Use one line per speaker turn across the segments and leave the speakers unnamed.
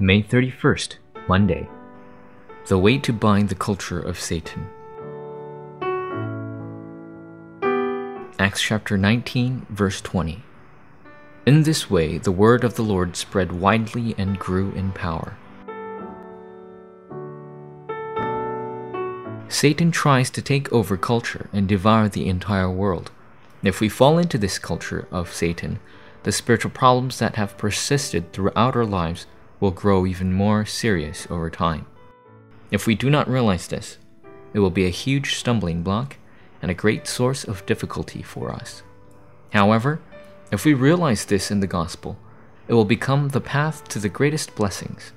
May 31st, Monday. The way to bind the culture of Satan. Acts chapter 19, verse 20. In this way, the word of the Lord spread widely and grew in power. Satan tries to take over culture and devour the entire world. If we fall into this culture of Satan, the spiritual problems that have persisted throughout our lives will grow even more serious over time. If we do not realize this, it will be a huge stumbling block and a great source of difficulty for us. However, if we realize this in the gospel, it will become the path to the greatest blessings.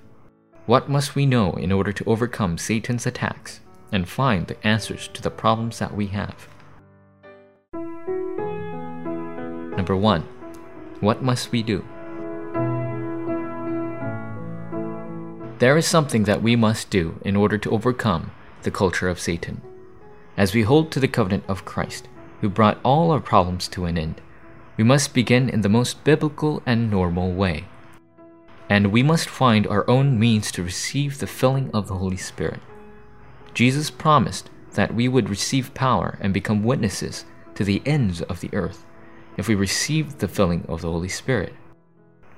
What must we know in order to overcome Satan's attacks and find the answers to the problems that we have? Number 1. What must we do? There is something that we must do in order to overcome the culture of Satan. As we hold to the covenant of Christ, who brought all our problems to an end, we must begin in the most biblical and normal way. And we must find our own means to receive the filling of the Holy Spirit. Jesus promised that we would receive power and become witnesses to the ends of the earth if we receive the filling of the Holy Spirit.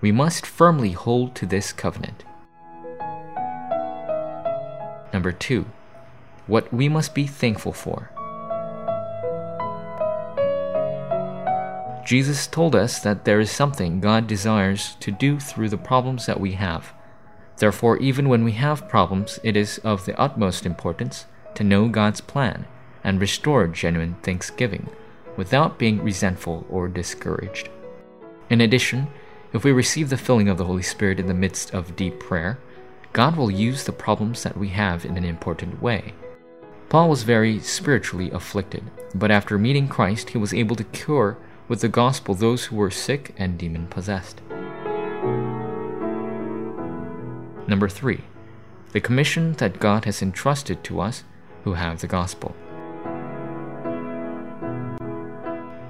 We must firmly hold to this covenant. Number two, what we must be thankful for. Jesus told us that there is something God desires to do through the problems that we have. Therefore, even when we have problems, it is of the utmost importance to know God's plan and restore genuine thanksgiving without being resentful or discouraged. In addition, if we receive the filling of the Holy Spirit in the midst of deep prayer, God will use the problems that we have in an important way. Paul was very spiritually afflicted, but after meeting Christ, he was able to cure with the gospel those who were sick and demon possessed. Number 3. The commission that God has entrusted to us who have the gospel.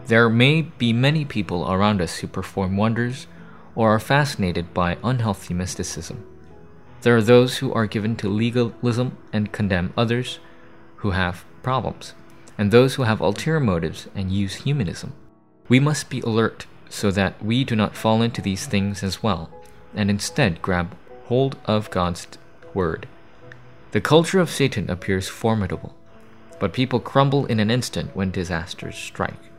There may be many people around us who perform wonders or are fascinated by unhealthy mysticism. There are those who are given to legalism and condemn others who have problems, and those who have ulterior motives and use humanism. We must be alert so that we do not fall into these things as well, and instead grab hold of God's word. The culture of Satan appears formidable, but people crumble in an instant when disasters strike.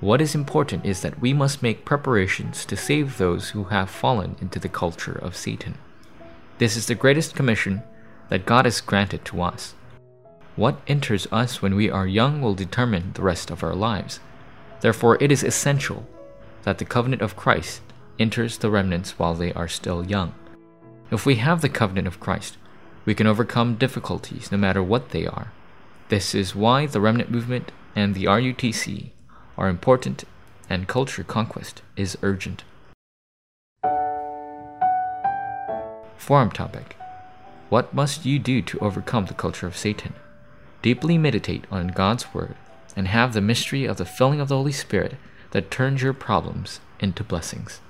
What is important is that we must make preparations to save those who have fallen into the culture of Satan. This is the greatest commission that God has granted to us. What enters us when we are young will determine the rest of our lives. Therefore, it is essential that the covenant of Christ enters the remnants while they are still young. If we have the covenant of Christ, we can overcome difficulties no matter what they are. This is why the remnant movement and the RUTC are important and culture conquest is urgent. Forum topic What must you do to overcome the culture of Satan? Deeply meditate on God's Word and have the mystery of the filling of the Holy Spirit that turns your problems into blessings.